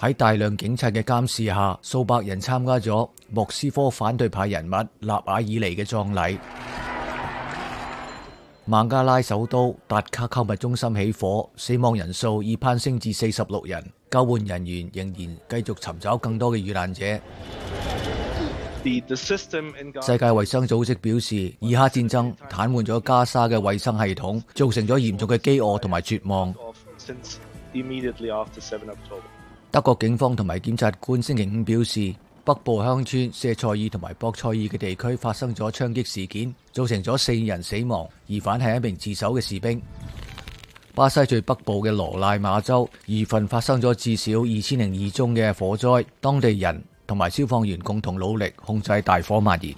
喺大量警察嘅監視下，數百人參加咗莫斯科反對派人物納瓦爾尼嘅葬禮。孟加拉首都达卡購物中心起火，死亡人數已攀升至四十六人，救援人員仍然繼續尋找更多嘅遇難者。世界衛生組織表示，以哈戰爭瘫痪咗加沙嘅衛生系統，造成咗嚴重嘅飢餓同埋絕望。德国警方同埋检察官星期五表示，北部乡村舍塞尔同埋博塞尔嘅地区发生咗枪击事件，造成咗四人死亡，疑犯系一名自首嘅士兵。巴西最北部嘅罗赖马州，二份发生咗至少二千零二宗嘅火灾，当地人同埋消防员共同努力控制大火蔓延。